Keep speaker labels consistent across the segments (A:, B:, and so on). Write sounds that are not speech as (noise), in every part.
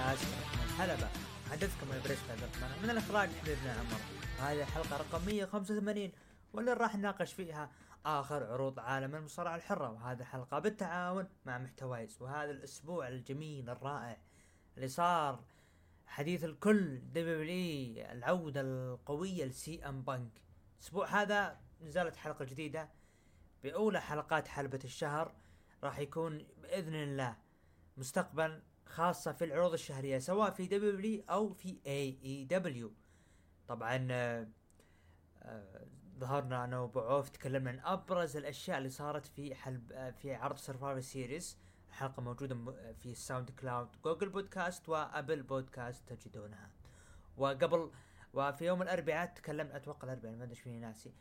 A: ركن الحلبة محدثكم البريست من الاخراج حبيبنا عمر؟ هذه الحلقة رقم 185 واللي راح نناقش فيها آخر عروض عالم المصارعة الحرة وهذه الحلقة بالتعاون مع محتوايز وهذا الأسبوع الجميل الرائع اللي صار حديث الكل WWE العودة القوية لسي إم بانك. الأسبوع هذا نزلت حلقة جديدة بأولى حلقات حلبة الشهر راح يكون بإذن الله مستقبل خاصة في العروض الشهرية سواء في WWE أو في AEW طبعا آه، ظهرنا أنا وأبو عوف تكلمنا عن أبرز الأشياء اللي صارت في حلب في عرض Survivor Series الحلقة موجودة في SoundCloud Google Podcast و Apple Podcast تجدونها. وقبل وفي يوم الأربعاء تكلمنا أتوقع الأربعاء ما أدري فيني ناسي.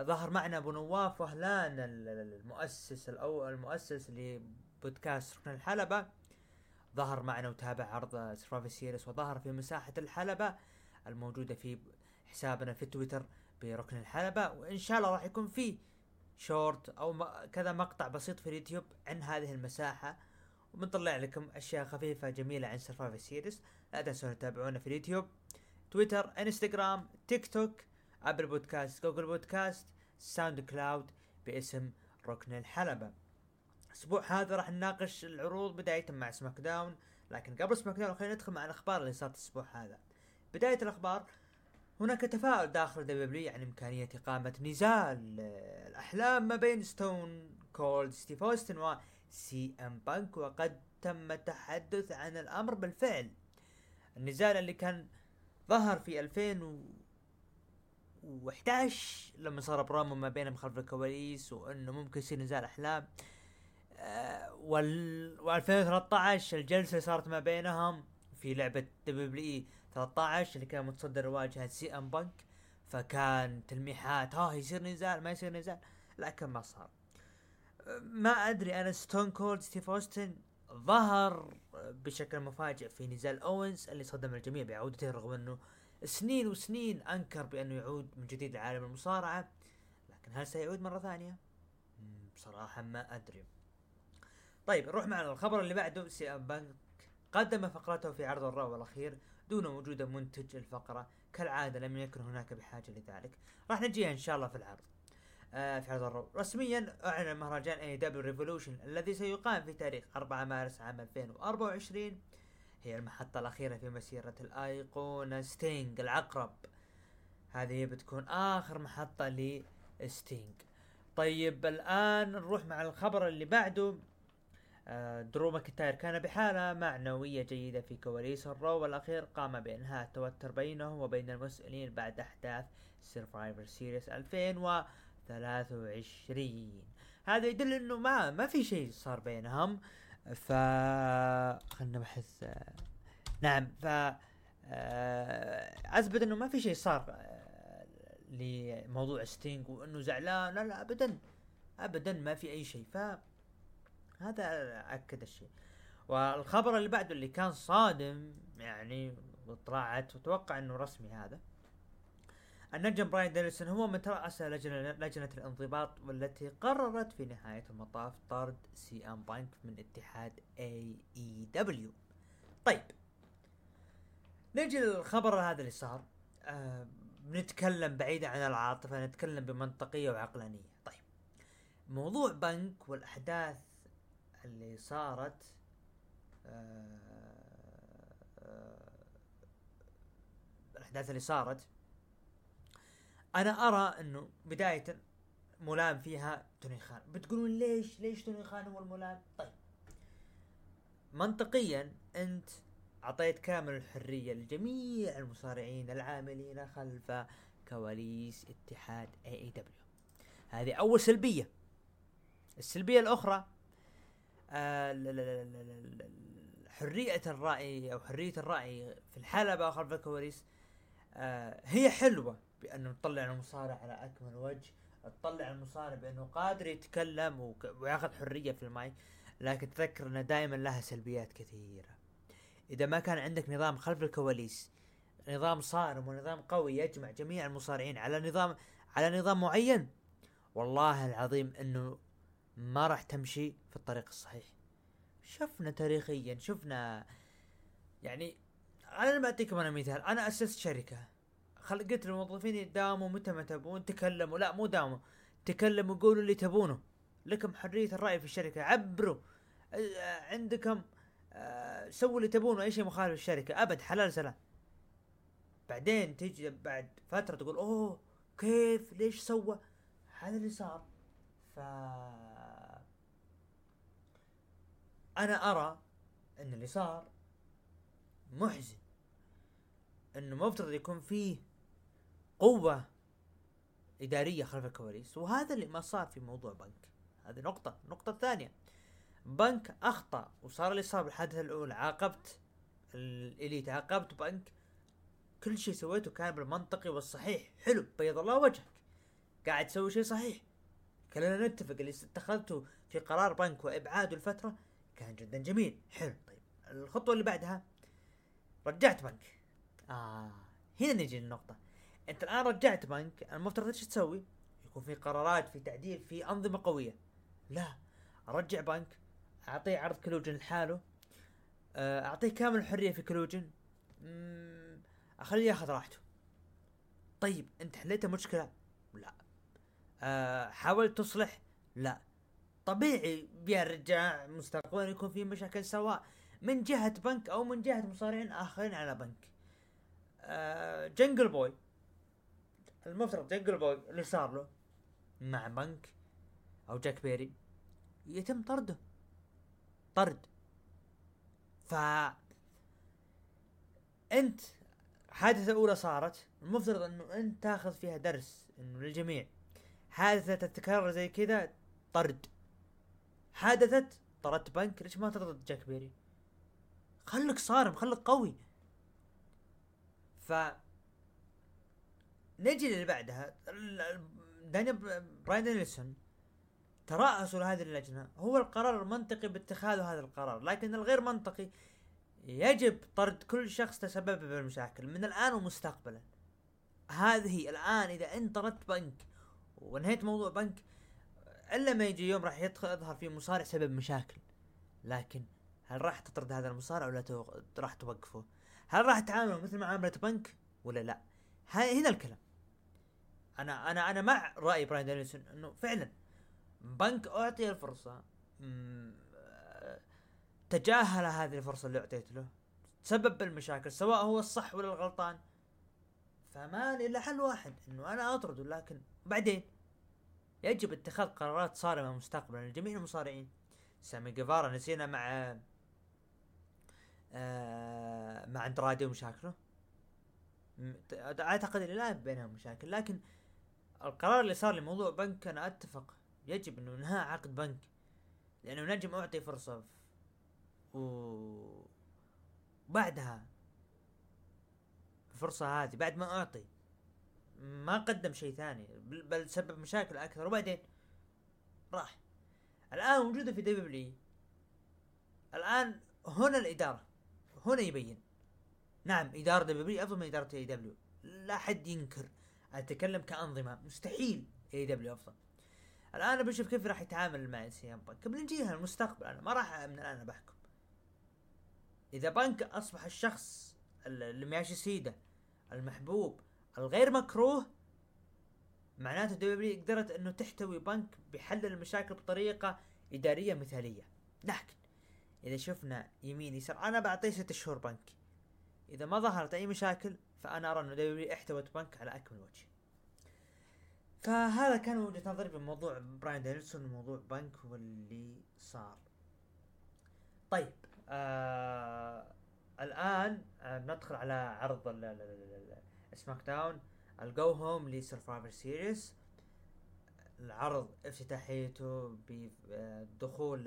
A: ظهر معنا أبو نواف وهلان ال- ال- المؤسس الأول المؤسس لبودكاست ركن الحلبة. ظهر معنا وتابع عرض Survivor Series وظهر في مساحة الحلبة الموجودة في حسابنا في تويتر بركن الحلبة وإن شاء الله راح يكون في شورت م- كذا مقطع بسيط في اليوتيوب عن هذه المساحة. وبنطلع لكم أشياء خفيفة جميلة عن Survivor Series لا تنسون تتابعونا في اليوتيوب تويتر إنستغرام تيك توك Apple Podcast Google Podcast SoundCloud باسم ركن الحلبة. الأسبوع هذا راح نناقش العروض بداية مع SmackDown لكن قبل SmackDown خلينا ندخل مع الأخبار اللي صارت الأسبوع هذا. بداية الأخبار هناك تفاؤل داخل WWE عن امكانية إقامة نزال آه، الأحلام ما بين ستون كولد ستيف أوستن وسي إم بانك وقد تم التحدث عن الأمر بالفعل. النزال اللي كان ظهر في 2011 لما صار برومو ما بينهم خلف الكواليس وإنه ممكن يصير نزال أحلام. وال و 2013 الجلسة صارت ما بينهم في لعبة WWE 13 اللي كان متصدر واجهة سي إم بانك فكان تلميحات ها يصير نزال ما يصير نزال لكن ما صار آه، ما أدري أنا ستون كولد ستيف أوستن ظهر بشكل مفاجئ في نزال أوينز اللي صدم الجميع بعودته رغم إنه سنين وسنين أنكر بأنه يعود من جديد لعالم المصارعة لكن هل سيعود مرة ثانية؟ بصراحة ما أدري. طيب نروح مع الخبر اللي بعده. سي ام بانك قدم فقرته في عرض ال Raw الأخير دون وجود منتج الفقرة. كالعادة لم يكن هناك بحاجة لذلك. راح نجيها إن شاء الله في العرض. آه في عرض ال Raw رسميا أعلن مهرجان AEW Revolution الذي سيقام في تاريخ 4 مارس عام 2024 هي المحطة الأخيرة في مسيرة الأيقونة ستينج العقرب. هذه بتكون آخر محطة لستينج طيب الآن نروح مع الخبر اللي بعده. درو ماكنتاير كان بحالة معنوية جيدة في كواليس ال Raw الأخير قام بإنهاء التوتر بينه وبين المسؤولين بعد أحداث Survivor Series 2023 هذا يدل إنه ما ما في شيء صار بينهم. ف خلنا نبحث. آه، نعم ف آه، أثبت إنه ما في شيء صار آه، لموضوع ستينج وإنه زعلان. لا لا ابدا. ابدا ما في أي شيء. ف هذا اكد الشيء. والخبر اللي بعده اللي كان صادم يعني وطلعت واتوقع إنه رسمي هذا النجم براين دانيلسون هو من ترأس لجنة, لجنة الانضباط والتي قررت في نهاية المطاف طرد سي أم بانك من اتحاد AEW طيب نجي للخبر هذا اللي صار. آه بنتكلم بعيدا عن العاطفة نتكلم بمنطقية وعقلانية. طيب موضوع بنك والأحداث اللي صارت آه آه الأحداث اللي صارت. أنا أرى إنه بداية ملام فيها توني خان. بتقولون ليش ليش توني خان هو الملام طيب. منطقيا أنت أعطيت كامل الحرية لجميع المصارعين العاملين خلف كواليس اتحاد اي اي دبليو هذه أول سلبية. السلبية الأخرى حرية الرأي أو حرية الرأي في الحلبة خلف الكواليس آه هي حلوة بأنه تطلع المصارع على أكمل وجه تطلع المصارع بأنه قادر يتكلم وياخذ حرية في المايك لكن تذكر أنه دائما لها سلبيات كثيرة. إذا ما كان عندك نظام خلف الكواليس نظام صارم ونظام قوي يجمع جميع المصارعين على نظام على نظام معين والله العظيم إنه ما راح تمشي في الطريق الصحيح. شفنا تاريخيا شفنا يعني أنا بعطيكم أنا مثال أنا أسست شركة. خل قلت للموظفين داوموا متى ما تبون تكلموا. لا مو داوموا تكلموا قولوا اللي تبونه. لكم حرية الرأي في الشركة. عبروا. عندكم سووا اللي تبونه أي شيء مخالف الشركة أبد حلال سلام. بعدين تجي بعد فترة تقول أوه كيف؟ ليش سوى؟ هذا اللي صار. ف أنا أرى أن اللي صار محزن أنه مفترض يكون فيه قوة إدارية خلف الكواليس وهذا اللي ما صار في موضوع بنك. هذه نقطة. النقطة الثانية بنك أخطأ وصار اللي صار بالحادثة الأولى عاقبت الإليت عاقبت بنك. كل شيء سويته كان بالمنطقي والصحيح. حلو بيض الله وجهك. قاعد تسوي شيء صحيح. كلنا نتفق اللي اتخذته في قرار بنك وإبعاده الفترة كان جدا جميل. حلو. طيب الخطوة اللي بعدها رجعت بنك. آه هنا نجي للنقطة. أنت الآن رجعت بنك المفترض إيش تسوي؟ يكون في قرارات في تعديل في أنظمة قوية. لا أرجع بنك أعطيه عرض كلوجن لحاله. آه، أعطيه كامل الحرية في كلوجن أخليه ياخذ راحته. طيب أنت حليت المشكلة لا. أه حاولت تصلح؟ لا. طبيعي بيرجع مستقبلا يكون في مشاكل سواء من جهة بنك أو من جهة مصارعين آخرين على بنك. جنجل بوي المفترض جنجل بوي اللي صار له مع بنك أو جاك بيري يتم طرده. طرد. ف أنت حادثة أولى صارت. المفترض أنه أنت تاخذ فيها درس أنه للجميع حادثة تتكرر زي كذا طرد. حادثت طردت بنك ليش ما طردت جاك بيري؟ خلك صارم خلك قوي. ف نجي للي بعدها. دانيال براين دانيلسون ترأسوا لهذه اللجنة. هو القرار المنطقي باتخاذ هذا القرار لكن الغير منطقي يجب طرد كل شخص تسبب بالمشاكل من الآن ومستقبلا. هذه الآن إذا انت طردت بنك وانهيت موضوع بنك إلا ما يجي يوم راح يظهر فيه مصارع سبب مشاكل. لكن هل راح تطرد هذا المصارع ولا تو... راح توقفه؟ هل راح تعامله مثل معاملة بنك ولا لا؟ هنا الكلام. أنا أنا أنا مع رأي براين دانيلسون إنه فعلا بنك أعطي الفرصة. تجاهل هذه الفرصة اللي أعطيت له. تسبب بالمشاكل سواء هو الصح ولا الغلطان. فما إلا حل واحد إنه أنا أطرده. لكن بعدين؟ يجب اتخاذ قرارات صارمة مستقبلا لجميع المصارعين سامي جيفارا نسينا مع آه مع اندرادي ومشاكله اعتقد ان لا بينهم مشاكل لكن القرار اللي صار لموضوع بنك أنا أتفق يجب إنه انهاء عقد بنك لأنه نجم أعطي فرصة و بعدها الفرصة هذه بعد ما أعطي. ما قدم شيء ثاني بل سبب مشاكل أكثر. وبعدين راح. الآن موجودة في WWE الآن هنا الإدارة. هنا يبين. نعم إدارة WWE أفضل من إدارة AEW لا حد ينكر. أتكلم كأنظمة. مستحيل AEW أفضل. الآن بشوف كيف راح يتعامل مع سي إم بانك. قبل نجيها المستقبل أنا ما راح من الآن بحكم. إذا بنك أصبح الشخص اللي ماشي سيدة المحبوب الغير مكروه معناته دبليو قدرت إنه تحتوي بنك بحل المشاكل بطريقة إدارية مثالية. لكن إذا شفنا يمين يسار أنا بعطيه ست شهور بنك. إذا ما ظهرت أي مشاكل فأنا أرى إنه دبليو احتوت بنك على أكمل وجه. فهذا كان وجهة نظري بموضوع براين دانيلسون وموضوع بنك واللي صار. طيب آه الآن آه ندخل على عرض سماك داون ال Go Home لسرفايفر سيريس العرض افتتاحيته بدخول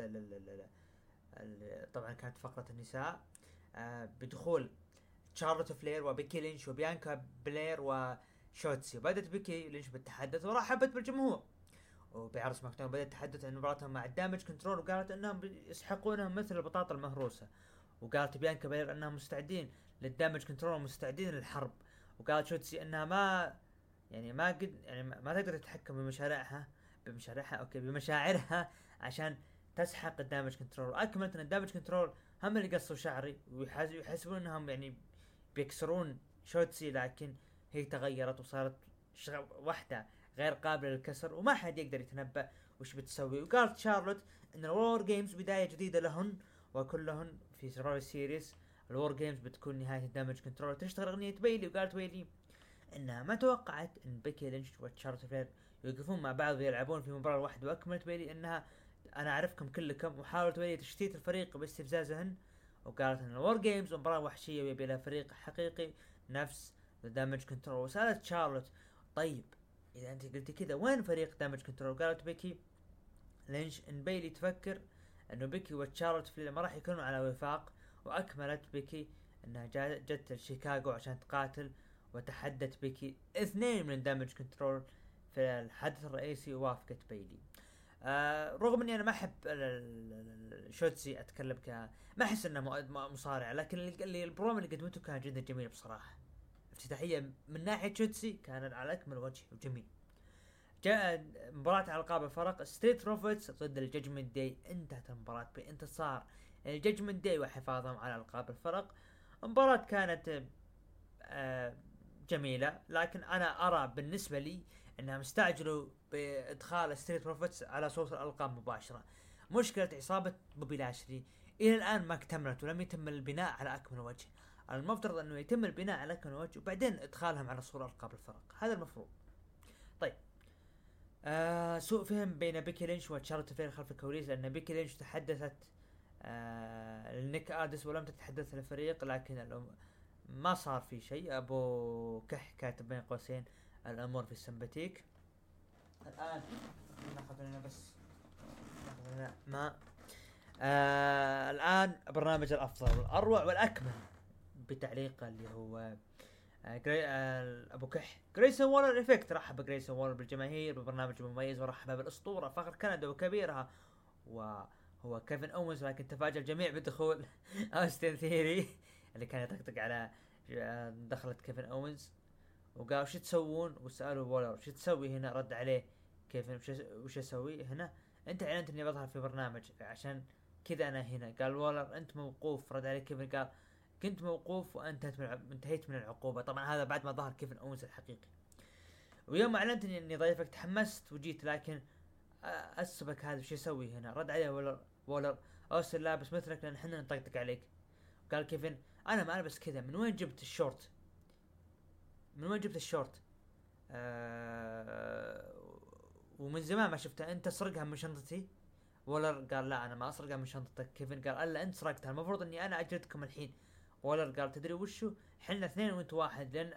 A: طبعا كانت فقرة النساء. آه بدخول شارلوت فلير وبيكي لينش وبيانكا بلير وشوتسي. بدأت بيكي لينش بالتحدث ورحبت بالجمهور. وبعرض سماك داون بدأت تتحدث عن مباراتهم مع الدامج كنترول وقالت إنهم يسحقونهم مثل البطاطا المهروسة. وقالت بيانكا بلير إنهم مستعدين للدامج كنترول ومستعدين للحرب. وقالت شوتسي إنها ما يعني ما قد يعني ما تقدر تتحكم بمشاريعها بمشاريعها أوكي بمشاعرها عشان تسحق الدامج كنترول اكملت إن الدامج كنترول هم اللي قصوا شعري ويحس- ويحسبون إنهم يعني بيكسرون شوتسي لكن هي تغيرت وصارت واحدة غير قابلة للكسر وما حد يقدر يتنبأ وش بتسوي. وقالت شارلوت إن الوور جيمز بداية جديدة لهن وكلهن في سرفايفر سيريز الوور جيمز بتكون نهاية الدامج كنترول تشتغل أغنية بيلي وقالت بيلي إنها ما توقعت إن بيكي لينش وتشارلوت فلير يوقفون مع بعض ويلعبون في مباراة واحدة وأكملت بيلي إنها أنا أعرفكم كلكم وحاولت بيلي تشتيت الفريق باستفزازهن وقالت إن الور جيمز مباراة وحشية ويبي لها فريق حقيقي نفس دامج كنترول. وسألت شارلوت طيب إذا أنت قلتي كذا وين فريق دامج كنترول؟ قالت بيكي لينش إن بيلي تفكر إنه بيكي وتشارلوت فلير ما راح يكونوا على وفاق وأكملت بيكي إنها جا- جت لشيكاغو عشان تقاتل وتحدت بيكي اثنين من دامج كنترول في الحدث الرئيسي ووافقت بيلي آه رغم إني أنا ما أحب الشوتسي أتكلم ك ما أحس إنه مصارع لكن اللي البروم اللي قدمته كان جدا جميل بصراحة. افتتاحية من ناحية شوتسي كان على أكمل وجه وجميل. جاء مباراة على القاب الفرق. ستريت بروفيتس ضد الججمنت داي انتهت المباراة بانتصار الججمنت داي وحفاظهم على ألقاب الفرق. المباراة كانت آه، جميلة لكن أنا أرى بالنسبة لي إنهم استعجلوا بإدخال ستريت بروفيتس على صورة الألقاب مباشرة. مشكلة عصابة بوبي لاشلي إلى الآن ما اكتملت ولم يتم البناء على اكمل وجه. المفترض أنه يتم البناء على اكمل وجه وبعدين إدخالهم على صورة ألقاب الفرق. هذا المفروض. طيب. آه سوء فهم بين بيكي لينش وتشارلوت فلير خلف الكواليس لأن بيكي لينش تحدثت آه لنيك الديس ولم تتحدث للفريق لكن ما صار في شيء. أبو كح كاتب بين قوسين الأمور very sympathique. الآن نأخذ لنا بس نأخذ لنا ماء. آه الآن برنامج الأفضل والاروع والأكمل بتعليق اللي هو آه جري... آه أبو كح. جريسون وولر إفكت. رحب جريسون وولر بالجماهير ببرنامج مميز ورحب بالأسطورة فخر كندا وكبيرها وهو كيفن اوينز لكن تفاجأ الجميع بدخول (laughs) أوستن ثيري اللي كان يطقطق على آه، دخلت كيفن اوينز وقال وش تسوون؟ وسألوا وولر وش تسوي هنا؟ رد عليه كيفن وش أسوي هنا؟ أنت اعلنت أني بظهر في برنامج. عشان كذا أنا هنا. قال وولر أنت موقوف. رد عليه كيفن قال كنت موقوف وأنتهت من انتهيت من العقوبة. طبعا هذا بعد ما ظهر كيفن اوينز الحقيقي. ويوم اعلنت أني اني ضيفك تحمست وجيت لكن آه، أسبك هذا وش يسوي هنا؟ رد عليه وولر وولر اوستن لابس مثلك لأن إحنا نطقطق عليك. قال كيفن أنا ما ألبس كذا. من وين جبت الشورت؟ من وين جبت الشورت؟ آه ومن زمان ما شفتها. أنت سارقها من شنطتي؟ وولر قال لا أنا ما أسرقها من شنطتك. كيفن قال ألا أنت سرقتها. المفروض إني أنا أجلدكم الحين. وولر قال تدري وشو؟ حنا اثنين وأنت واحد. لأن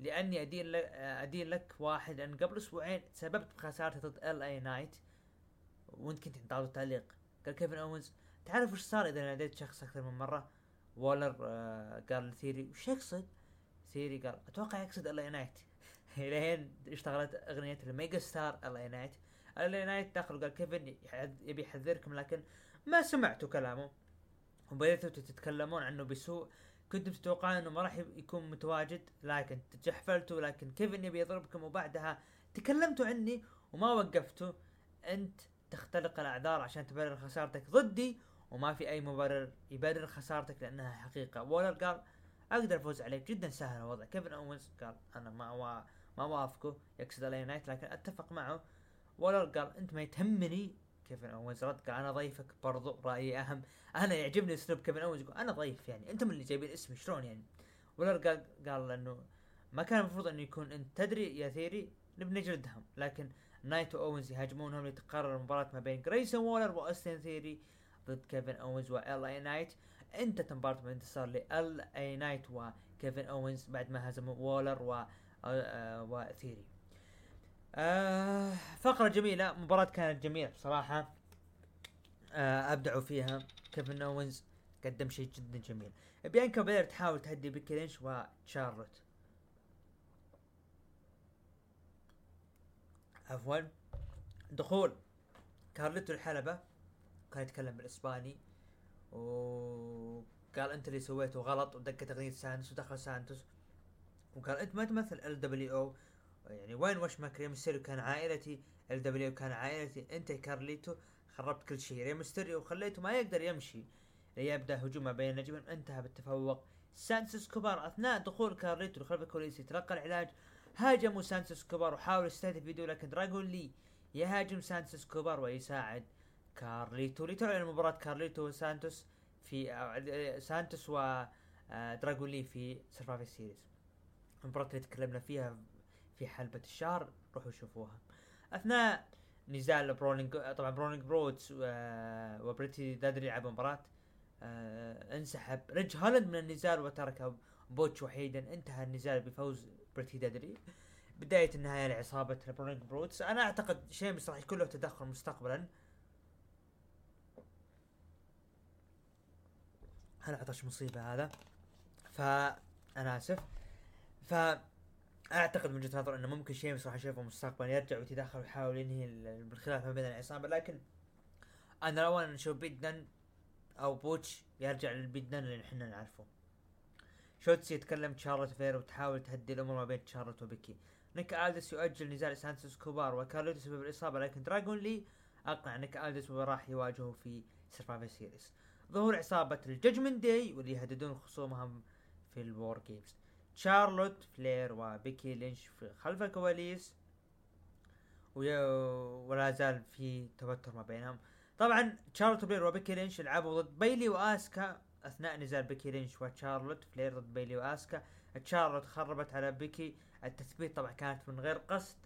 A: لأني أدين لك أدين لك واحد. لأن قبل أسبوعين تسببت بخسارتي ضد ال اي نايت وأنت كنت تعطي تعليق قال كيفن أوينز تعرف وش صار إذا ناديت شخص أكثر من مرة؟ وولر آه قال لثيري وش يقصد؟ ثيري قال أتوقع يقصد ال اي نايت الين اشتغلت أغنية الميجا ستار ال اي نايت ال اي نايت دخل قال كيفن يبي يحذركم لكن ما سمعتوا كلامه. وبديتوا تتكلمون عنه بسوء. كنتم تتوقعون إنه ما راح يكون متواجد لكن تجحفلتوا لكن كيفن يبي يضربكم. وبعدها تكلمتوا عني وما وقفتوا. أنت تختلق الأعذار عشان تبرر خسارتك ضدي وما في أي مبرر يبرر خسارتك لأنها حقيقة. وولر قال أقدر أفوز عليك. جدا سهل الوضع. كيفن اوينز قال أنا ما وا... ما وافقه. يقصد ال اي نايت لكن أتفق معه. وولر قال أنت ما تهمني. كيفن اوينز رد قال أنا ضيفك برضو. رأيي أهم. أنا يعجبني اسلوب كيفن اوينز يقول أنا ضيف يعني. أنتم اللي جايبين اسمي. شلون يعني؟ وولر قال قال إنه ما كان المفروض إنه يكون أنت. تدري يا ثيري نبي نجلدهم لكن نايت واوينز يهاجمونهم لتقرر المباراة ما بين جريسون وولر واوستن ثيري ضد كيفن اوينز وال اي نايت انتهت المباراة بانتصار لال اي نايت وكيفن اوينز بعد ما هزموا وولر و آه، وثيري آه فقرة جميلة مباراة كانت جميلة بصراحة. آه أبدعوا فيها. كيفن اوينز قدم شيء جدا جميل. بيانكا بير تحاول تهدي بيكي لينش وتشارلوت عفوا. دخول كارليتو الحلبة كان يتكلم بالإسباني وقال أنت اللي سويته غلط ودقت اغنية سانتوس ودخل سانتوس. وقال أنت ما تمثل إل دبليو أو. يعني وين وش ماكريم ميستيريو كان عائلتي إل دبليو كان عائلتي أنت كارليتو خربت كل شيء. ري ميستيريو وخليته ما يقدر يمشي. ليبدأ هجومه بين النجمين انتهى بالتفوق. سانتوس اسكوبار أثناء دخول كارليتو لخلف الكواليس يتلقى العلاج. هاجموا سانتوس اسكوبار وحاول يستهدف فيديو لكن دراغون لي يهاجم سانتوس اسكوبار ويساعد كارليتو. لتعلن مباراة كارليتو وسانتوس في آه، سانتوس و آه، لي في سرفايفر سيريز المباراة اللي تكلمنا فيها في حلبة الشهر روحوا شوفوها. أثناء نزال برولينج طبعا برولينج بروتس وبريتي ديدلي لعبوا مباراة آه انسحب. ريدج هولاند من النزال وترك بوتش وحيدا انتهى النزال بفوز بريتي ديدلي بداية النهاية لعصابة برولينج بروتس أنا أعتقد شيمس راح يكون له تدخل مستقبلا. هلا عطش مصيبة هذا؟ فانا آسف. ف أعتقد من وجهة نظر إنه ممكن شيمس راح نشوفه مستقبلا يرجع ويتدخل ويحاول ينهي الخلاف ما بين العصابة. لكن أنا لو أنا نشوف بيت دن أو بوتش يرجع للبيت دن اللي إحنا نعرفه. شوتسي يتكلم شارلوت فلير وتحاول تهدي الأمور ما بين شارلوت وبيكي. نيك الدس يؤجل نزال سانتوس اسكوبار وكارليتو بسبب الاصابه لكن دراجون لي أقنع نيك الدس وراح يواجهه في سرفايفر سيريس ظهور عصابه الججمنت داي واللي يهددون خصومهم في الوور جيمز. شارلوت فلير وبيكي لينش في خلف الكواليس ولا زال في توتر ما بينهم. طبعا شارلوت فلير وبيكي لينش لعبوا ضد بيلي وآسكا أثناء نزال بيكي لينش وشارلوت فلير ضد بيلي وآسكا شارلوت خربت على بيكي. التثبيت طبعا كانت من غير قصد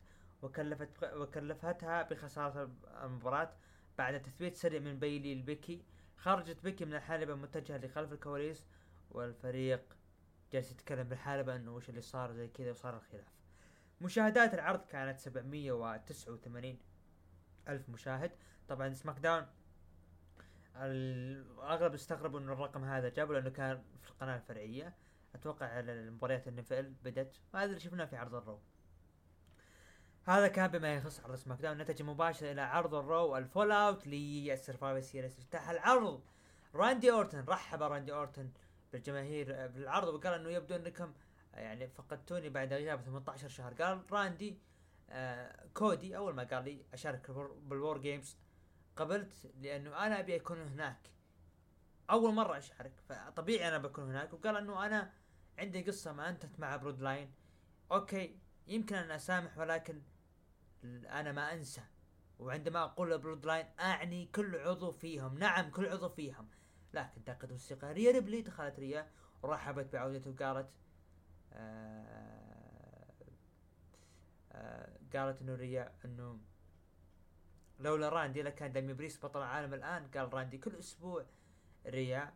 A: وكلفت وكلفتها بخسارة المباراة. بعد تثبيت سريع من بيلي لبيكي. خرجت بيكي من الحلبة متجهة لخلف الكواليس والفريق جالس يتكلم بالحالة إنه وش اللي صار زي كذا وصار الخلاف. مشاهدات العرض كانت 789 ألف مشاهد. طبعا سماك داون الأغلب استغربوا انه الرقم هذا جابه لأنه كان في القناة الفرعية. أتوقع المباريات ال NFL بدت وهذا اللي شفناه في عرض الرو. هذا كان بما يخص عرض سماك داون نتجه مباشر إلى عرض الرو. ال fallout للسرفايفر سيريس. افتتح العرض. راندي أورتن. رحب راندي أورتن بالجماهير بالعرض وقال إنه يبدو إنكم يعني فقدتوني بعد غياب 18 شهر. قال راندي آه كودي أول ما قال لي أشارك بالوور جيمز قبلت لأنه أنا أبي أكون هناك. أول مرة أشارك فطبيعي أنا بكون هناك. وقال إنه أنا عندي قصة ما أنتهت مع بلود لاين okay يمكن ان اسامح ولكن أنا ما أنسى. وعندما أقول بلود لاين أعني كل عضو فيهم. نعم كل عضو فيهم. لكن تعقد الموسيقى ريا ريبلي دخلت ريا ورحبت بعودته وقالت آه آه قالت إنه ريا إنه لولا راندي لكان داميان بريست بطل العالم الآن قال راندي كل أسبوع ريا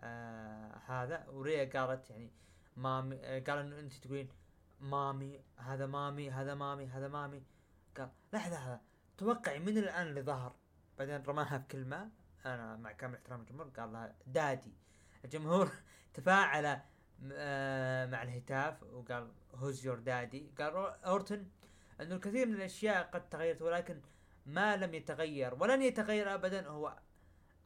A: آه هذا. وريا قالت يعني mami آه قال انه أنت تقولين mami هذا mami هذا mami هذا mami. قال لحظة لحظة توقعي من الآن اللي ظهر؟ بعدين رماها بكلمة أنا مع كامل احترام الجمهور قال لها daddy. الجمهور (laughs) تفاعل آه، مع الهتاف وقال who's your daddy قال أورتن إنه الكثير من الأشياء قد تغيرت ولكن ما لم يتغير ولن يتغير ابدا. هو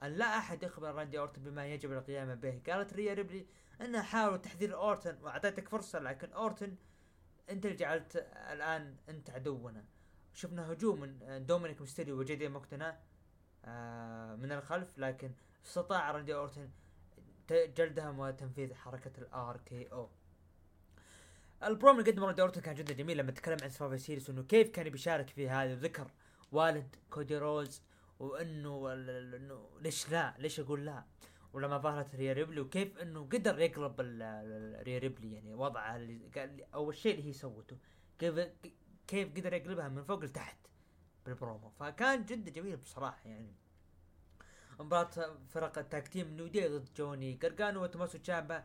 A: أن لا أحد يخبر راندي أورتن بما يجب القيام به. قالت ريا ريبلي انها حاولت تحذير أورتن وأعطيتك فرصة لكن أورتن أنت اللي جعلت الآن أنت عدونا. شفنا هجوم من دومينيك ميستيريو وجي دي ماكدونا آه، من الخلف لكن استطاع راندي أورتن جلدهم وتنفيذ حركة ال RKO. البروم اللي قدمه راندي أورتن كان جدا جميل لما تكلم عن سرفايفر سيريس انه كيف كان بيشارك في هذا وذكر والد كودي روز وانه إنه ليش لا؟ ليش أقول لا؟ ولما ظهرت ريا ريبلي وكيف إنه قدر يقلب ريا ريبلي يعني وضعها اللي قال أول شيء اللي هي سوته كيف كيف قدر يقلبها من فوق لتحت بالبرومو. فكان جدا جميل بصراحة يعني. مباراة فرق ال tag team نيو دي ضد جوني قارقانو وتوماسو تشامبا.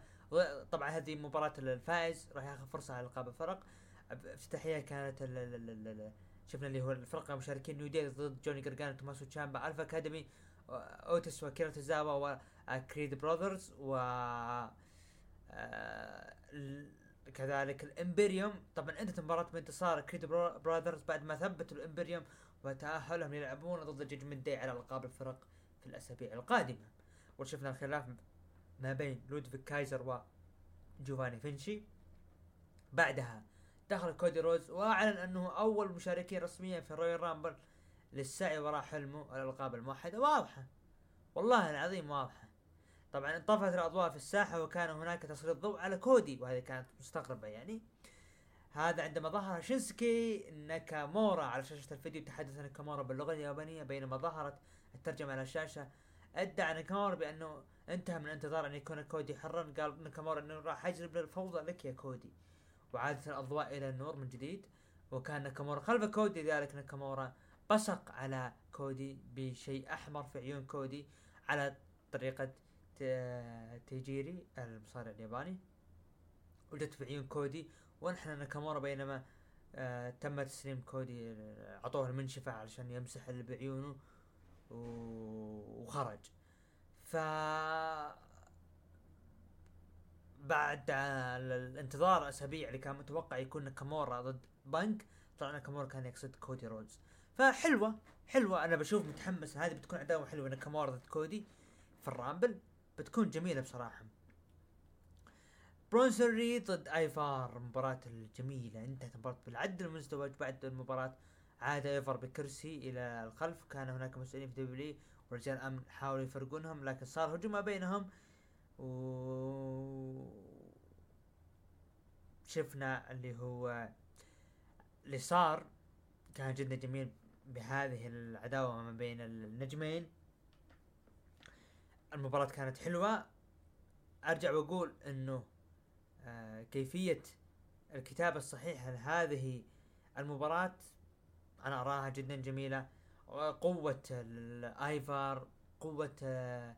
A: طبعا هذه مباراة الفائز راح ياخذ فرصة على القاب الفرق. افتتاحية كانت شفنا اللي هو الفرقة المشاركين New Day ضد جوني قرقانو وتوماسو تشامبا Alpha Academy أوتيس وأكيرا توزاوا و Creed Brothers و آه، كذلك ال Imperium طبعا انتهت مباراة بانتصار Creed Brothers بعد ما ثبتوا ال Imperium وتأهلهم يلعبون ضد ال Judgment Day على القاب الفرق في الأسابيع القادمة. وشفنا الخلاف ما بين لودفيك كايزر وجوفاني فينشي. بعدها دخل كودي رودز وأعلن أنه أول مشاركين رسميا في Royal Rumble للسعي وراء حلمه الألقاب الموحدة. واضحة. والله العظيم واضحة. طبعا انطفت الأضواء في الساحة وكان هناك تسليط ضوء على كودي وهذه كانت مستغربة يعني. هذا عندما ظهر شينسكي ناكامورا على شاشة الفيديو تحدث ناكامورا باللغة اليابانية بينما ظهرت الترجمة على الشاشة ادعى ناكامورا بأنه انتهى من انتظار أن يكون كودي حرا. قال ناكامورا إنه راح يجلب الفوضى لك يا كودي. وعادت الأضواء إلى النور من جديد وكان ناكامورا خلف كودي ذلك ناكامورا بصق على كودي بشيء أحمر في عيون كودي على طريقة تيجيري المصارع الياباني وجدت في عيون كودي وانحنى ناكامورا بينما آه تم تسليم كودي اعطوه المنشفة علشان يمسح اللي بعيونه وخرج. ف بعد الانتظار أسابيع اللي كان متوقع يكون ناكامورا ضد بانك طلع ناكامورا كان يقصد كودي رودز فحلوة حلوة. أنا بشوف متحمس هذه بتكون عداوة حلوة ناكامورا ضد كودي في ال Rumble. بتكون جميلة بصراحة. برونسون ريد ضد آيفار مباراة الجميلة. انتهت المباراة بالعد المزدوج بعد المباراة عاد آيفار بكرسي إلى الخلف. كان هناك مسؤولين في WWE ورجال أمن حاولوا يفرقونهم لكن صار هجوم ما بينهم. و شفنا اللي هو اللي صار. كان جدا جميل بهذه العداوة ما بين النجمين. المباراة كانت حلوة. أرجع وأقول إنه آه كيفية الكتابة الصحيحة لهذه المباراة أنا أراها جدا جميلة. قوة الآيفار قوة آه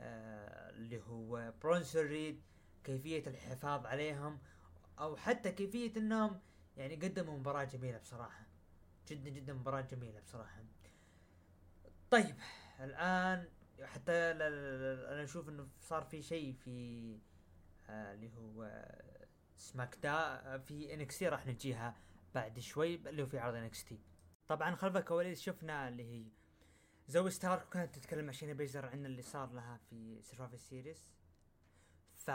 A: اللي هو برونسون ريد كيفية الحفاظ عليهم أو حتى كيفية إنهم يعني قدموا مباراة جميلة بصراحة. جدا جدا مباراة جميلة بصراحة. طيب الآن حتى أنا أشوف إنه صار في شيء في آه اللي هو سماك دا في انكسي راح نجيها بعد شوي اللي هو في عرض NXT طبعا خلف الكواليس شفنا اللي هي زوي ستارك كانت تتكلم مع شينا بيزلر عن اللي صار لها في Survivor Series ف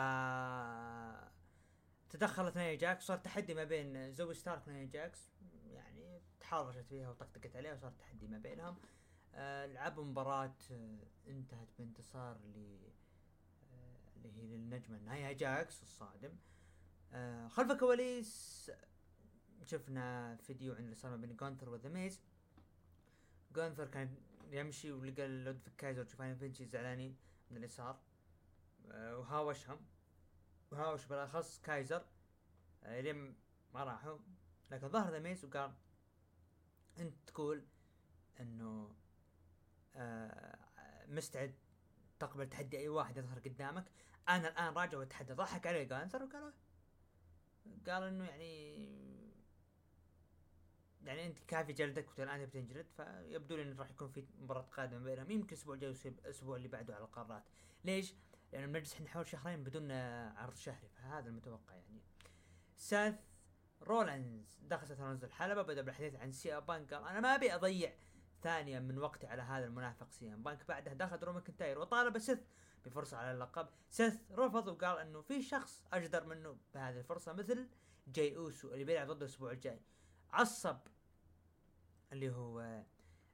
A: تدخلت نايا جاكس صار تحدي ما بين زوي ستارك ونايا جاكس. يعني تحرشت فيها وطقطقت عليها وصار تحدي ما بينهم. آه لعبوا مباراة آه انتهت بانتصار ل آه اللي هي للنجمة نايا جاكس الصادم. خلف الكواليس شفنا فيديو عن اللي صار ما بين جونثر وذا ميز جونثر كان يمشي ولقى لودفيك كايزر وجوفاني فينشي زعلانين من اللي صار آه وهاوشهم. وهاوش بالأخص كايزر. آه لين ما راحوا. لكن ظهر ذا ميز وقال أنت تقول إنه آه مستعد تقبل تحدي أي واحد يظهر قدامك. أنا الآن راجع وأتحدى ضحك عليه جانثر وقال قال إنه يعني يعني أنت كافي جلدك والان بتنجلد فيبدو لي انه راح يكون في مباراة قادمة بينهم. يمكن الأسبوع الجاي الأسبوع اللي بعده على القارات. ليش؟ لأنه بنجلس إحنا حوالي شهرين بدون عرض شهري فهذا المتوقع يعني. سيث رولينز دخل سيث رولينز الحلبة بدأ بالحديث عن سي بانك. قال أنا ما أبي أضيع ثانية من وقتي على هذا المنافق سي بانك بعدها دخل درو ماكنتاير وطالب سيث بفرصة على اللقب. سيث رفض وقال إنه في شخص أجدر منه بهذه الفرصة مثل جاي أوسو اللي بيلعب ضده الأسبوع الجاي. عصب اللي هو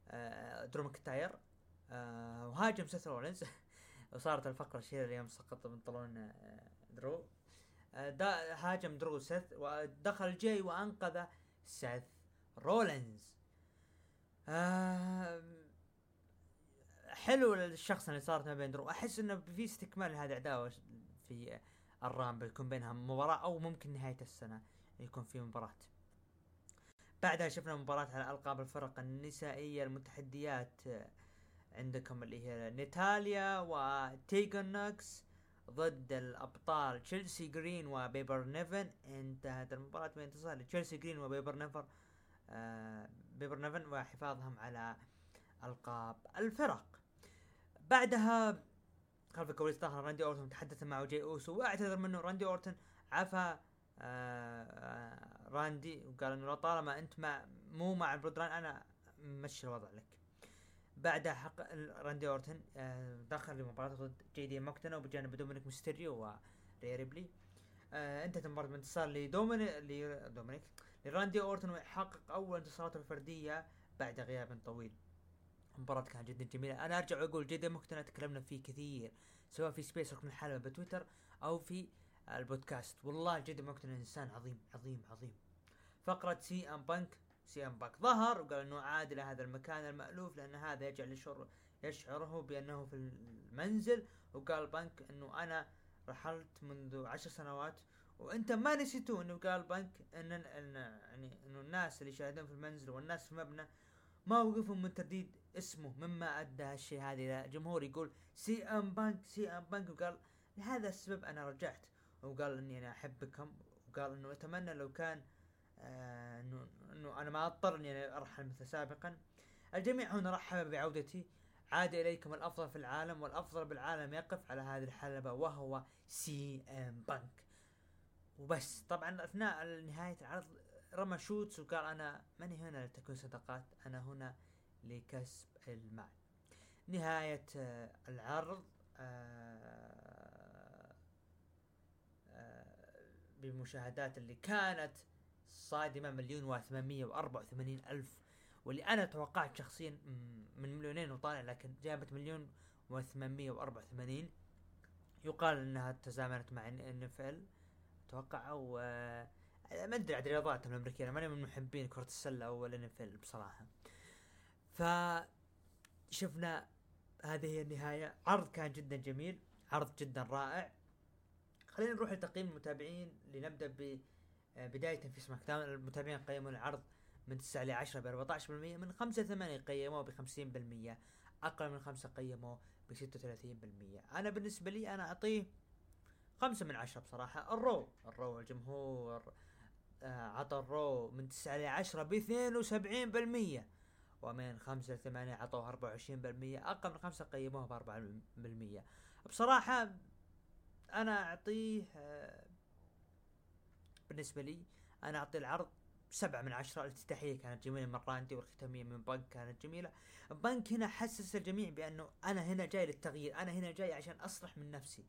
A: آه درو ماكنتاير. آه وهاجم سيث رولينز. (laughs) وصارت الفقرة الشهيرة اليوم سقط بنطلون آه درو. هاجم درو سيث. ودخل جاي وأنقذ سيث رولينز. حلو الشخص اللي صارت ما بين درو. أحس إنه في استكمال لهذه العداوه في ال Rumble يكون بينها مباراة أو ممكن نهاية السنة يكون في مباراة. بعدها شفنا مباراة على ألقاب الفرق النسائية المتحديات عندكم اللي هي ناتاليا وتيجن نوكس ضد الأبطال تشيلسي جرين وبيبر نيفن. انتهت المباراة بانتصار لتشيلسي جرين وبيبر نيفن آه بيبر نيفن وحفاظهم على ألقاب الفرق. بعدها خلف الكواليس ظهر راندي أورتون تحدث مع جاي أوسو واعتذر منه راندي أورتون عفى آه راندي وقال إنه طالما أنت مع مو مع ال Bloodline أنا مشي الوضع لك. بعدها حق راندي اورتون آه دخل لمباراة ضد جي دي ماكدونا وبجانب دومينيك ميستيريو وري ريبلي. آه انتهت المباراة بانتصار لدومينيك لدومينيك لراندي اورتون ويحقق أول انتصاراته الفردية بعد غياب طويل. المباراة كانت جدا جميلة. أنا أرجع وأقول جدا مقتنع تكلمنا فيه كثير سواء في Space ركن الحلبة بتويتر أو في البودكاست. والله جدا مقتنع إنسان عظيم عظيم عظيم. فقرة سي أم بانك سي أم بانك ظهر وقال إنه عاد إلى هذا المكان المألوف لأن هذا يجعل يشعر يشعره بأنه في المنزل. وقال بانك إنه أنا رحلت منذ عشر سنوات وأنت ما نسيتوا إنه قال بانك إن يعني إنه الناس اللي يشاهدون في المنزل والناس في المبنى ما وقفوا من ترديد اسمه مما أدى هالشيء هذا إلى جمهور. يقول سي أم بانك سي أم بانك. وقال لهذا السبب أنا رجعت. وقال إني أنا أحبكم وقال إنه أتمنى لو كان آه إنه إنه أنا ما أضطر إني ارحل مثل سابقا. الجميع هنا رحب بعودتي. عاد إليكم الأفضل في العالم والأفضل بالعالم يقف على هذه الحلبة وهو سي إم بانك. وبس. طبعا أثناء نهاية العرض رمى shots وقال أنا ماني هنا لتكون صداقات أنا هنا لكسب المال. نهاية آه، العرض بمشاهدات اللي كانت صادمة مليون وثمانمية وأربعة وثمانين ألف. واللي أنا توقعت شخصيا من مليونين وطالع لكن جابت مليون وثمانمية وأربعة وثمانين. يقال إنها تزامنت مع ان إف إل. أتوقع أو آه، ما أدري عن رياضاتهم الأمريكية. أنا ماني من محبين كرة السلة أو الان بصراحة. ف شفنا هذه هي النهاية. عرض كان جدا جميل. عرض جدا رائع. خلينا نروح لتقييم المتابعين لنبدأ ب آه، بداية في سماك داون المتابعين قيموا العرض من 9 ل 10 ب 14% من 5 ل 8 قيموه ب 50% أقل من 5 قيموه ب 36% أنا بالنسبة لي أنا أعطيه خمسة من عشرة بصراحة. الرو الرو الجمهور آه عطى الرو من تسعة لعشرة باثنين وسبعين بالمية ومن خمسة لثمانية عطوه أربعة وعشرين بالمية أقل من خمسة قيموه بأربعة بالمية. بصراحة أنا أعطيه آه بالنسبة لي أنا أعطي العرض سبعة من عشرة الافتتاحية كانت جميلة من راندي والختامية من بنك كانت جميلة. بنك هنا حسس الجميع بأنه أنا هنا جاي للتغيير أنا هنا جاي عشان أصلح من نفسي.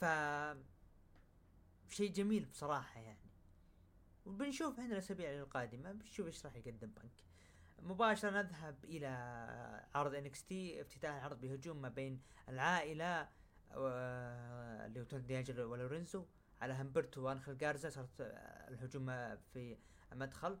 A: ف شيء جميل بصراحة يعني. وبنشوف إحنا الأسابيع القادمة بنشوف إيش راح يقدم بنك. مباشرة نذهب إلى عرض NXT افتتاح العرض بهجوم ما بين العائلة اللي هو توني ديانجل ولورينزو على همبرتو وانخل جارزا صارت الهجوم في المدخل.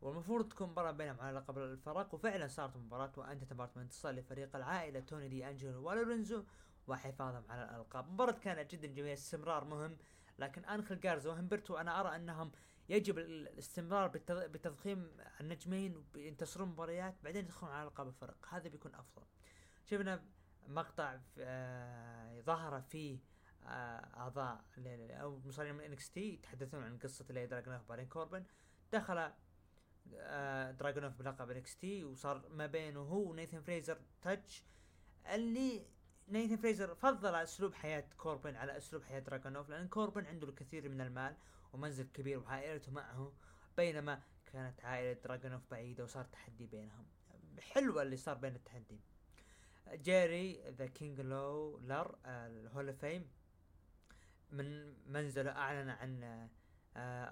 A: والمفروض تكون مباراة بينهم على لقب الفرق وفعلا صارت مباراة وانتهت مباراة من انتصار لفريق العائلة توني دي أنجلو ولورينزو وحفاظهم على الألقاب. مباراة كانت جدا جميلة استمرار مهم. لكن انخل جارزا وهمبرتو أنا أرى أنهم يجب الاستمرار بتضخيم النجمين وينتصرون مباريات بعدين يدخلون على القاب الفرق هذا بيكون أفضل. شفنا مقطع آه ظهر فيه آه أعضاء أو مصارعين من NXT يتحدثون عن قصة اللي دراجونوف بارين كوربن. دخل آه دراجونوف بلقب NXT وصار ما بينه هو ونيثن فريزر touch اللي نيثن فريزر فضل أسلوب حياة كوربن على أسلوب حياة دراجونوف لأن كوربن عنده الكثير من المال ومنزل كبير وعائلته معه بينما كانت عائلة دراجونوف بعيدة وصار تحدي بينهم. حلوة اللي صار بين التحدي. جيري ذا كينج لولر ال Hall of Fame. من منزله أعلن عن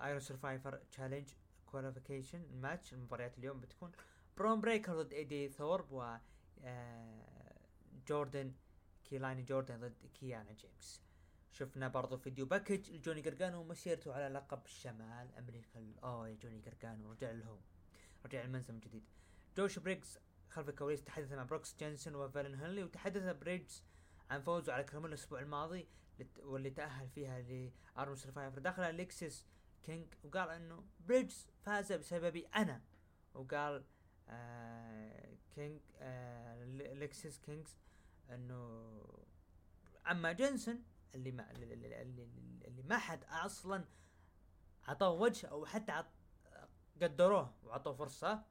A: Iron Survivor Challenge qualification ال match المباريات اليوم بتكون. برون بريكر ضد ايدي ثورب و جوردن كيلاني جوردن ضد كيانا جيمس شفنا برضو video package لجوني قرقانو ومسيرته على لقب شمال أمريكا. اوه يا جوني قرقانو رجع له رجع المنزل من جديد. جوش بريكس خلف الكواليس تحدث مع بروكس جينسون وفالن هنلي وتحدث بريكس عن فوزه على كراميل الأسبوع الماضي واللي تأهل فيها ل Iron Survivor دخل الكسس كينج وقال إنه بريدجز فاز بسببي أنا. وقال آه كينج آه لكسس كينجز إنه أما جنسن اللي ما اللي, اللي ما حد أصلا عطوه وجه أو حتى عط قدروه وعطوه فرصة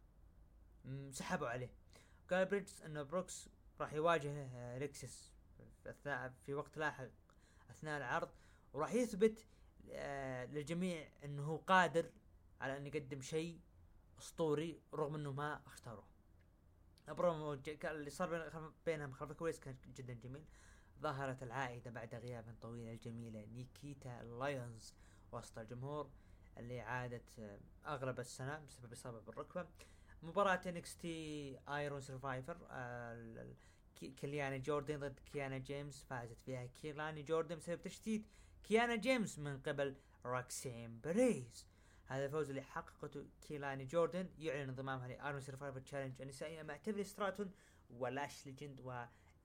A: سحبوا عليه. قال بريدجز إنه بروكس راح يواجه ريكسس في أثناء في وقت لاحق أثناء العرض وراح يثبت آه للجميع إنه هو قادر على إن يقدم شيء أسطوري رغم إنه ما أختاروه. البرومو اللي صار بينهم خلف الكواليس كان جدا جميل. ظهرت العائدة بعد غياب طويل الجميلة نيكيتا لايونز وسط الجمهور اللي عادت أغلب السنة بسبب إصابة بالركبة. مباراة NXT Iron Survivor كيلاني جوردن ضد كيانا جيمس فازت فيها كيلاني جوردن بسبب تشتيت كيانا جيمس من قبل روكسين بريز هذا الفوز اللي حققته كيلاني جوردن يعلن انضمامها ل Iron Survivor Challenge النسائية مع تيفني ستراتون ولاش ليجند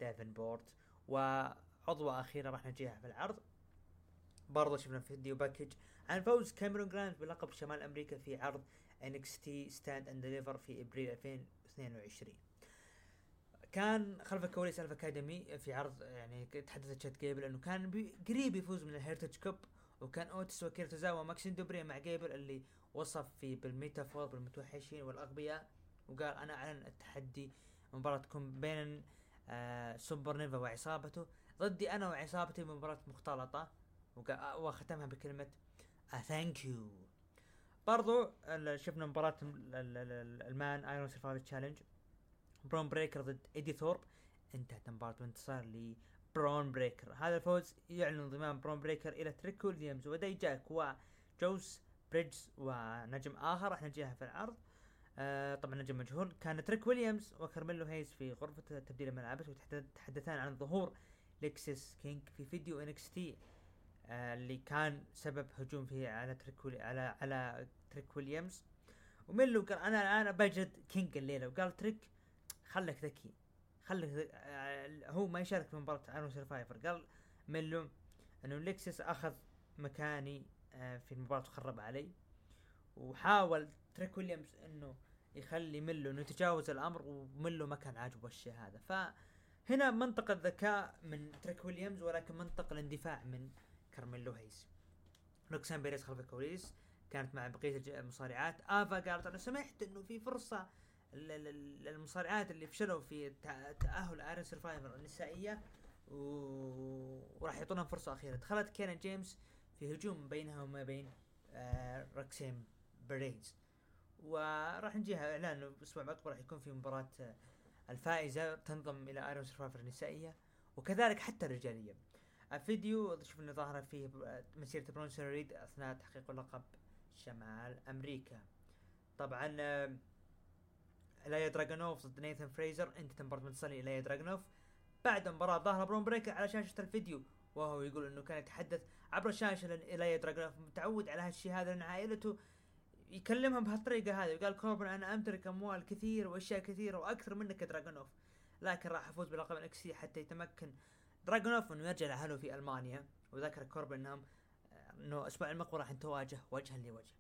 A: وديفنبورت وعضوة أخيرة راح نجيها في العرض. برضه شفنا video package عن فوز كاميرون جرايمز بلقب شمال أمريكا في عرض Stand and Deliver في إبريل 2022 كان خلف الكواليس ألف أكاديمي في عرض يعني تحدث تشاد جيبل إنه كان قريب يفوز من ال Heritage Cup وكان اوتس واكيرا توزاوا وماكسين دوبري مع جيبل اللي وصف في بال Meta-Four بالمتوحشين والأغبياء وقال أنا أعلن التحدي مباراة تكون بين آه سوبر نيفا وعصابته. ضدي أنا وعصابتي مباراة مختلطة وختمها بكلمة thank you برضو شفنا مباراة ال men Iron Survivor Challenge برون بريكر ضد ايدي ثورب انتهت المباراة بانتصار لبرون بريكر هذا الفوز يعلن انضمام برون بريكر إلى تريك ويليامز. ودي جاك وجوس بريدجز ونجم آخر. راح نجيها في العرض. آه طبعا نجم مجهول. كان تريك ويليامز وكارميلو هيز في غرفة تبديل الملابس وتحدثان عن ظهور لكسس كينج في فيديو NXT اللي كان سبب هجوم فيه على تريك على على تريك ويليامز. وميلو قال أنا الآن بجد كينج الليلة وقال تريك خلك ذكي خلك آه هو ما يشارك في مباراة Iron Survivor قال ميلو أنه ليكسس أخذ مكاني آه في المباراة وخرب علي. وحاول تريك ويليامز أنه يخلي ميلو إنه يتجاوز الأمر وميلو ما كان عاجبه الشيء هذا. فهنا منطقة ذكاء من تريك ويليامز ولكن منطقة الاندفاع من كارميلو هيز روكسان بيريز خلف الكواليس كانت مع بقية المصارعات. آفا قالت أنا سمعت إنه في فرصة للمصارعات اللي فشلوا في تأهل Iron Survivor النسائية وراح يعطونهم فرصة أخيرة. دخلت كيانا جيمس في هجوم بينها وما بين آه روكسين بريز وراح نجيها إعلان الأسبوع المقبل راح يكون في مباراة آه، الفائزة تنضم إلى Iron Survivor النسائية وكذلك حتى الرجاليه الفيديو شفنا ظاهرة فيه مسيرة برونسون ريد أثناء تحقيق لقب شمال أمريكا. طبعا إلايا دراجونوف ضد نيثن فريزر أنهى مباراة منتصر إلايا دراجونوف بعد مباراة ظهر برون بريكر على شاشة الفيديو وهو يقول إنه كان يتحدث عبر الشاشة لأن إلايا دراجونوف متعود على هالشيء هذا لأن عائلته يكلمهم بهالطريقة هذه. وقال كوربن أنا أمتلك أموال كثير وأشياء كثيرة وأكثر منك دراجونوف لكن راح افوز بلقب NXT حتى يتمكن دراجونوف إنه يرجع لأهله في ألمانيا وذكر كوربن إنهم إنه الأسبوع المقبل راح نتواجه وجها لوجه.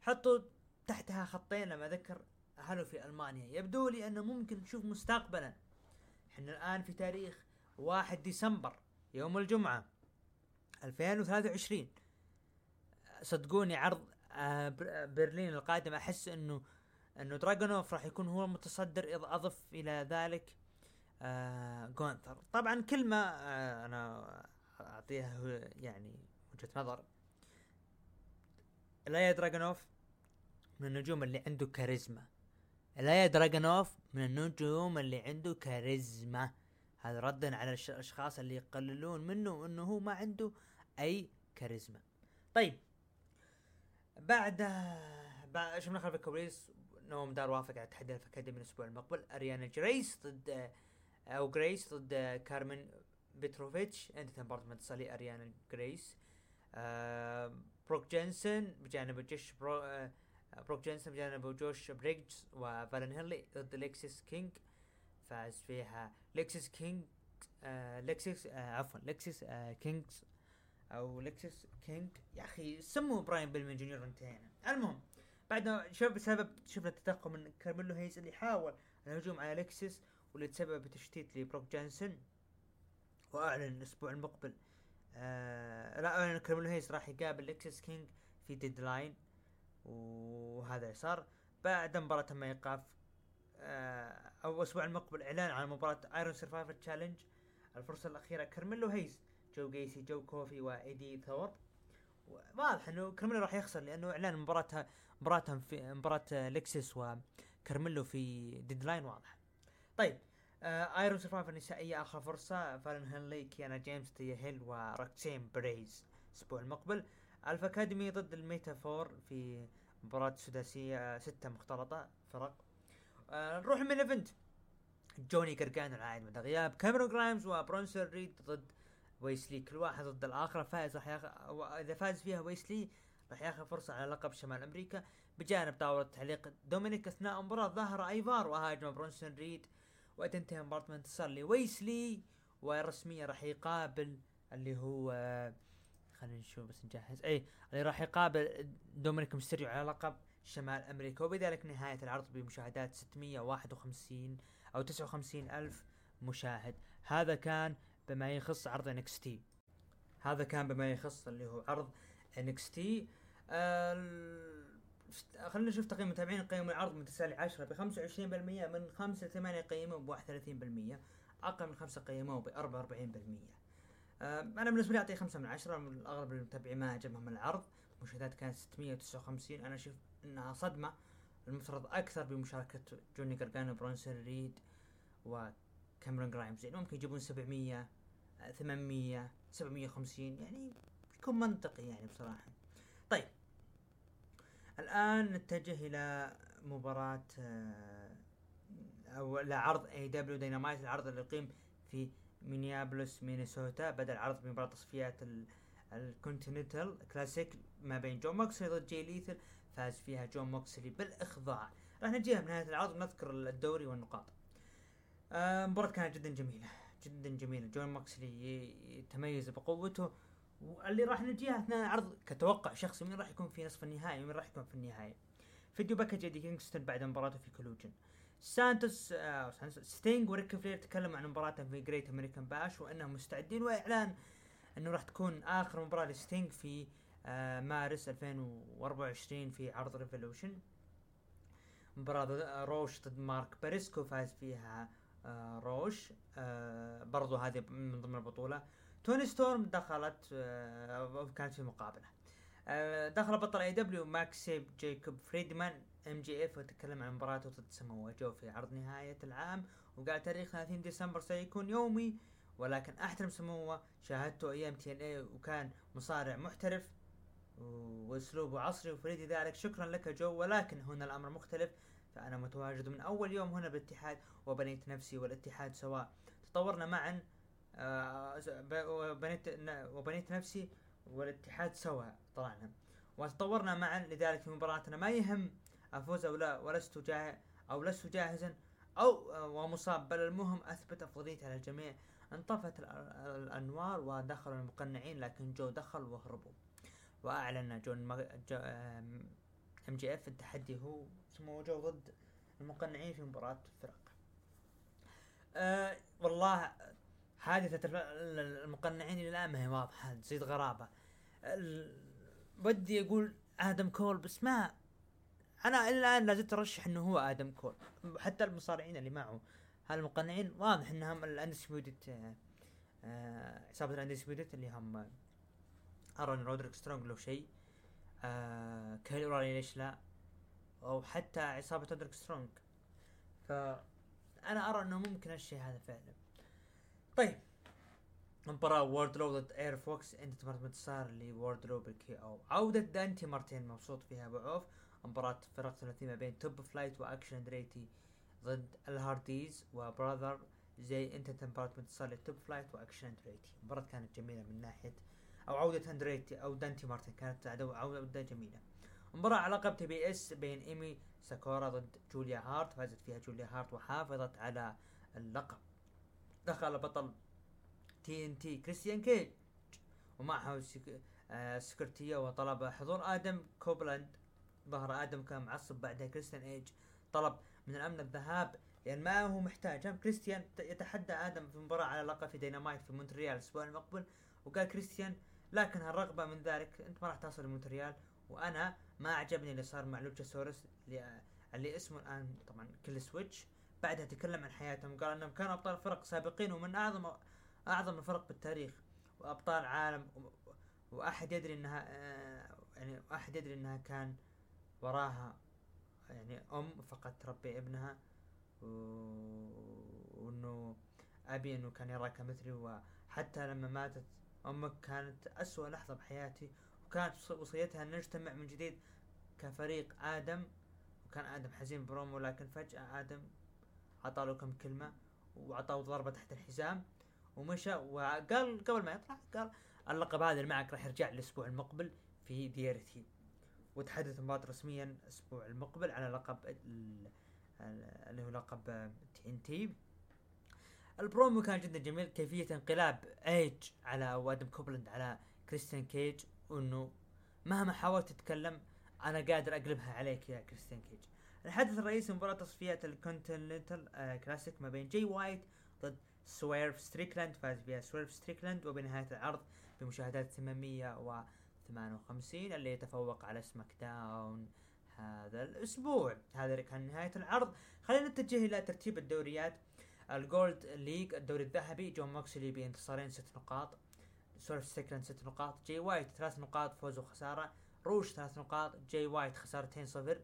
A: حطوا تحتها خطين لما ذكر أهله في ألمانيا. يبدو لي إنه ممكن نشوف مستقبلا. إحنا الآن في تاريخ 1 ديسمبر يوم الجمعة 2023 صدقوني عرض آه، برلين القادم أحس إنه إنه دراجونوف راح يكون هو المتصدر إذا أضف إلى ذلك آه جونثر طبعا كلمة آه أنا أعطيها يعني وجهة نظر. لايا دراجونوف من النجوم اللي عنده كاريزما. لايا دراجونوف من النجوم اللي عنده كاريزما. هذا ردا على الأشخاص اللي يقللون منه إنه هو ما عنده أي كاريزما. طيب بعد بعد شفنا خلف الكواليس نوام دار وافق على تحدي ال Academy الأسبوع المقبل. أريانا جريس ضد أو جريس ضد كارمن بيتروفيتش أنهت مباراة منتصر اريانا جريس بروك جينسون بجانب جوش برو بروك جينسون بجانب جوش بريجز وفالن هنلي ضد ليكسيس كينج فاز فيها ليكسيس كينج ليكسيس عفوا ليكسيس آه كينجز أو ليكسيس كينج يا أخي سموه براين بيلمن جونيور انتهينا. المهم بعد شوف بسبب شفنا التدخل من كارميلو هيز اللي حاول الهجوم على ليكسيس واللي تسبب بتشتيت لبروك جانسون وأعلن الأسبوع المقبل آه لا أعلن كارميلو هيز راح يقابل ليكسيس كينج في Deadline وهذا صار بعد مباراة تم ايقاف آه أو الأسبوع المقبل إعلان عن مباراة Iron Survivor Challenge الفرصة الأخيرة كارميلو هيز جو جيسي جو كوفي وإيدي ثور. واضح إنه كارميلو راح يخسر لأنه إعلان مباراتها مباراتهم في مباراة ليكسيس وكارميلو في Deadline واضح. طيب آه Iron Survivor النسائية آخر فرصة. فالن هنلي كيانا جيمس ثيا هيل وراكسين بريز الأسبوع المقبل. Alpha Academy ضد ال Meta-Four في مباراة سداسية ستة مختلطة فرق. آه نروح main event جوني قرقانو العائد بعد غياب كاميرون جرايمز وبرونسون ريد ضد ويسلي كل واحد ضد الآخر. الفائز راح ياخذ إذا فاز فيها ويسلي راح ياخذ فرصة على لقب شمال أمريكا. بجانب طاوله تعليق دومينيك أثناء المباراه ظهر أيفار وهاجم برونسون ريد وتنتهي مباراة من لويسلي ورسميا راح يقابل اللي هو خلينا نشوف بس نجهز. اي اللي راح يقابل دومينيك مستريو على لقب شمال أمريكا وبذلك نهاية العرض بمشاهدات 651 أو 59 ألف مشاهد. هذا كان بما يخص عرض NXT. هذا كان بما يخص اللي هو عرض NXT. خلينا نشوف تقييم المتابعين قيموا العرض من تسع إلى 10 ب 25% من 5 ل 8 قيموا ب 31% أقل من 5 قيموا ب 44% أنا بالنسبة لي أعطيه 5 من 10 من اغلب المتابعين ما عجبهم العرض. مشاهدات كانت 659 أنا أشوف إنها صدمة. المفترض أكثر بمشاركة جوني جرجانو وبرونسون ريد وكاميرون جرايمز. يعني ممكن يجيبون 700 800 750 يعني يكون منطقي يعني بصراحة. الآن نتجه إلى مباراة آه، أو لعرض AEW Dynamite العرض اللي يقيم في مينيابلس مينيسوتا بدأ العرض بمباراة تصفيات ال Continental Classic ما بين جون موكسلي ضد جاي ليثل فاز فيها جون موكسلي بالإخضاع. راح نجيها بنهاية العرض ونذكر الدوري والنقاط. آه مباراة كانت جدا جميلة جدا جميلة. جون موكسلي يتميز بقوته واللي راح نجيها اثناء العرض كتوقع شخصي مين راح يكون في نصف النهائي ومين راح يكون في النهاية video package ايدي كينغستون بعد مباراته في Collision. سانتوس آه ستينج وريك فلير تكلموا عن مباراتهم في Great American Bash وأنهم مستعدين وإعلان إنه راح تكون آخر مباراة لستينج في آه مارس 2024 في عرض Revolution مباراة روش ضد مارك بريسكو فاز فيها آه روش. آه برضو هذه من ضمن البطولة. توني ستورم دخلت آه كانت في مقابلة. آه دخل بطل AEW ماكسويل جيكوب فريدمان MJF وتكلم عن مباراته ضد سمو جو في عرض نهاية العام وقال تاريخ 30 ديسمبر سيكون يومي ولكن أحترم سمو شاهدته أيام TNA وكان مصارع محترف وأسلوبه عصري وفريد ذلك. شكرا لك جو ولكن هنا الأمر مختلف فأنا متواجد من أول يوم هنا بالاتحاد وبنيت نفسي والاتحاد سواء. تطورنا معا وبنيت وبنيت نفسي والاتحاد سوا طلعنا. وتطورنا معا لذلك في مباراتنا ما يهم أفوز أو لا ولست جاهز أو لست جاهزا أو آه، ومصاب بل المهم أثبت افضليتي على الجميع. انطفت الأنوار ودخلوا المقنعين لكن جو دخل وهربوا. وأعلن جو و MJF التحدي هو اسمه جو ضد المقنعين في مباراة فرق. أه والله حادثة المقنعين إلى الآن ما هي واضحة تزيد غرابة. ودي أقول آدم كول بس ما أنا إلى الآن لازلت أرشح إنه هو آدم كول. حتى المصارعين اللي معه هالمقنعين واضح إنهم ال Undisputed آه، عصابة ال Undisputed اللي هم أرون رودريك سترونج لو شيء آه كيل ليش لا؟ أو حتى عصابة رودريك سترونج. ف أنا أرى إنه ممكن الشيء هذا فعلا. طيب. مباراة ووردلو ضد اي ار فوكس انتهت انتصار لووردلو بال KO عودة دانتي مارتن مبسوط فيها أبو عوف. مباراة فرق ثلاثية ما بين Top Flight واكشن اندريتي ضد الهارديز وبراذر زي انتهت مباراة انتصار لل Top Flight واكشن اندريتي المباراة كانت جميلة من ناحية أو عودة اندريتي أو دانتي مارتن كانت عودة جميلة. مباراة على لقب TBS بين ايمي ساكورا ضد جوليا هارت فازت فيها جوليا هارت وحافظت على اللقب. دخل بطل TNT كريستيان كيج ومعه آه security وطلب حضور آدم كوبلاند. ظهر آدم كان معصب بعدها كريستيان كيج. طلب من الأمن الذهاب لأن ما هو محتاج كريستيان يتحدى آدم في مباراة على لقب في دينامايت في مونتريال الأسبوع المقبل. وقال كريستيان لكن هالرغبة من ذلك أنت ما راح تصل لمونتريال. وأنا ما عجبني اللي صار مع لوتشاسورس اللي, اللي اسمه الآن طبعا كل سويتش. بعدها تكلم عن حياتهم قال إنهم كانوا أبطال فرق سابقين ومن اعظم أعظم الفرق بالتاريخ وأبطال عالم وأحد يدري إنها آه، يعني أحد يدري إنها كان وراها يعني أم فقد تربي ابنها وإنه أبي إنه كان يراك مثلي وحتى لما ماتت أمك كانت أسوأ لحظة بحياتي وكانت وصيتها ان نجتمع من جديد كفريق آدم وكان آدم حزين برومو لكن فجأة آدم عطى له كم كلمة وعطاه ضربة تحت الحزام ومشى وقال قبل ما يطلع قال اللقب هذا اللي معك راح يرجع الأسبوع المقبل في ديارتي. وتحددت المباراة رسميا الأسبوع المقبل على لقب اللي هو لقب TNT ال promo كان جدا جميل كيفية انقلاب إيج على وآدم كوبلاند على كريستيان كيج وانه مهما حاولت تتكلم أنا قادر أقلبها عليك يا كريستيان كيج. الحدث الرئيسي مباراة تصفيات ال Continental آه كلاسيك ما بين جاي وايت ضد سويرف ستريكلاند فاز بها سويرف ستريكلاند وبنهاية العرض بمشاهدات 858 اللي يتفوق على SmackDown هذا الأسبوع. هذا كان نهاية العرض. خلينا نتجه إلى ترتيب الدوريات. ال Gold League الدوري الذهبي جون موكسلي بانتصارين ست نقاط سويرف ستريكلاند ست نقاط جاي وايت ثلاث نقاط فوز وخسارة روش ثلاث نقاط جاي ليثال خسارتين صفر.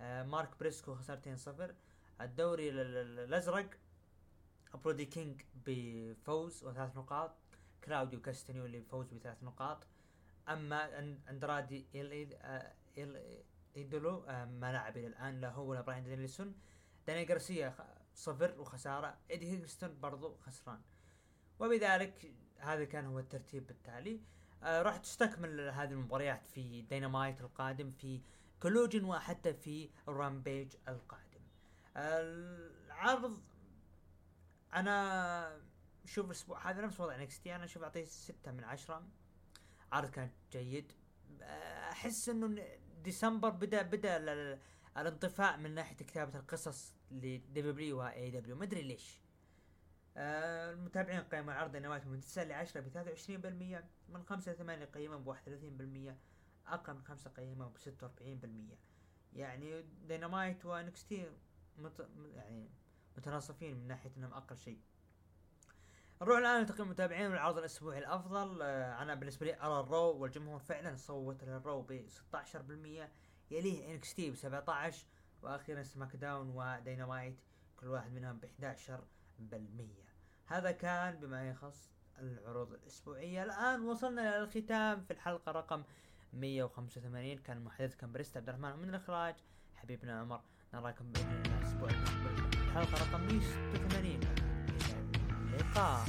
A: مارك بريسكو خسارتين صفر. الدوري الأزرق برودي كينج بفوز وثلاث نقاط كلاوديو كاستنيولي بفوز بثلاث نقاط. أما أندرادي إيدولو آه ما لعب إلى الآن لا هو ولا براين دانيلسون. داني جارسيا صفر وخسارة. إيدي كينغستون برضو خسران. وبذلك هذا كان هو الترتيب التالي آه راح تستكمل هذه المباريات في دينامايت القادم في Collision وحتى في Rampage القادم. العرض أنا شوف الأسبوع هذا نفس وضع NXT أنا شوف أعطيه ستة من عشرة. عرض كان جيد. أحس إنه ديسمبر بدأ بدأ الانطفاء من ناحية كتابة القصص ل AEW ما أدري ليش. آه المتابعين قيموا العرض دينامايت من 9 ل 10 ب 23% من 5 ل 8 قيموا ب 31% أقل من 5 قيموا ب 46% يعني Dynamite و NXT مت... يعني متناصفين من ناحية إنهم أقل شيء. نروح الآن لتقييم المتابعين والعرض الأسبوعي الأفضل. آه أنا بالنسبة لي أرى ال Raw والجمهور فعلا صوت لل Raw ب 16% يليه NXT ب 17 وأخيرا سماك داون ودينامايت كل واحد منهم ب 11% هذا كان بما يخص العروض الأسبوعية. الآن وصلنا إلى الختام في الحلقة رقم 185 كان محدثكم بريست عبد الرحمن من الإخراج حبيبنا عمر نراكم الأسبوع المقبل الحلقة رقم 186 اللقاء.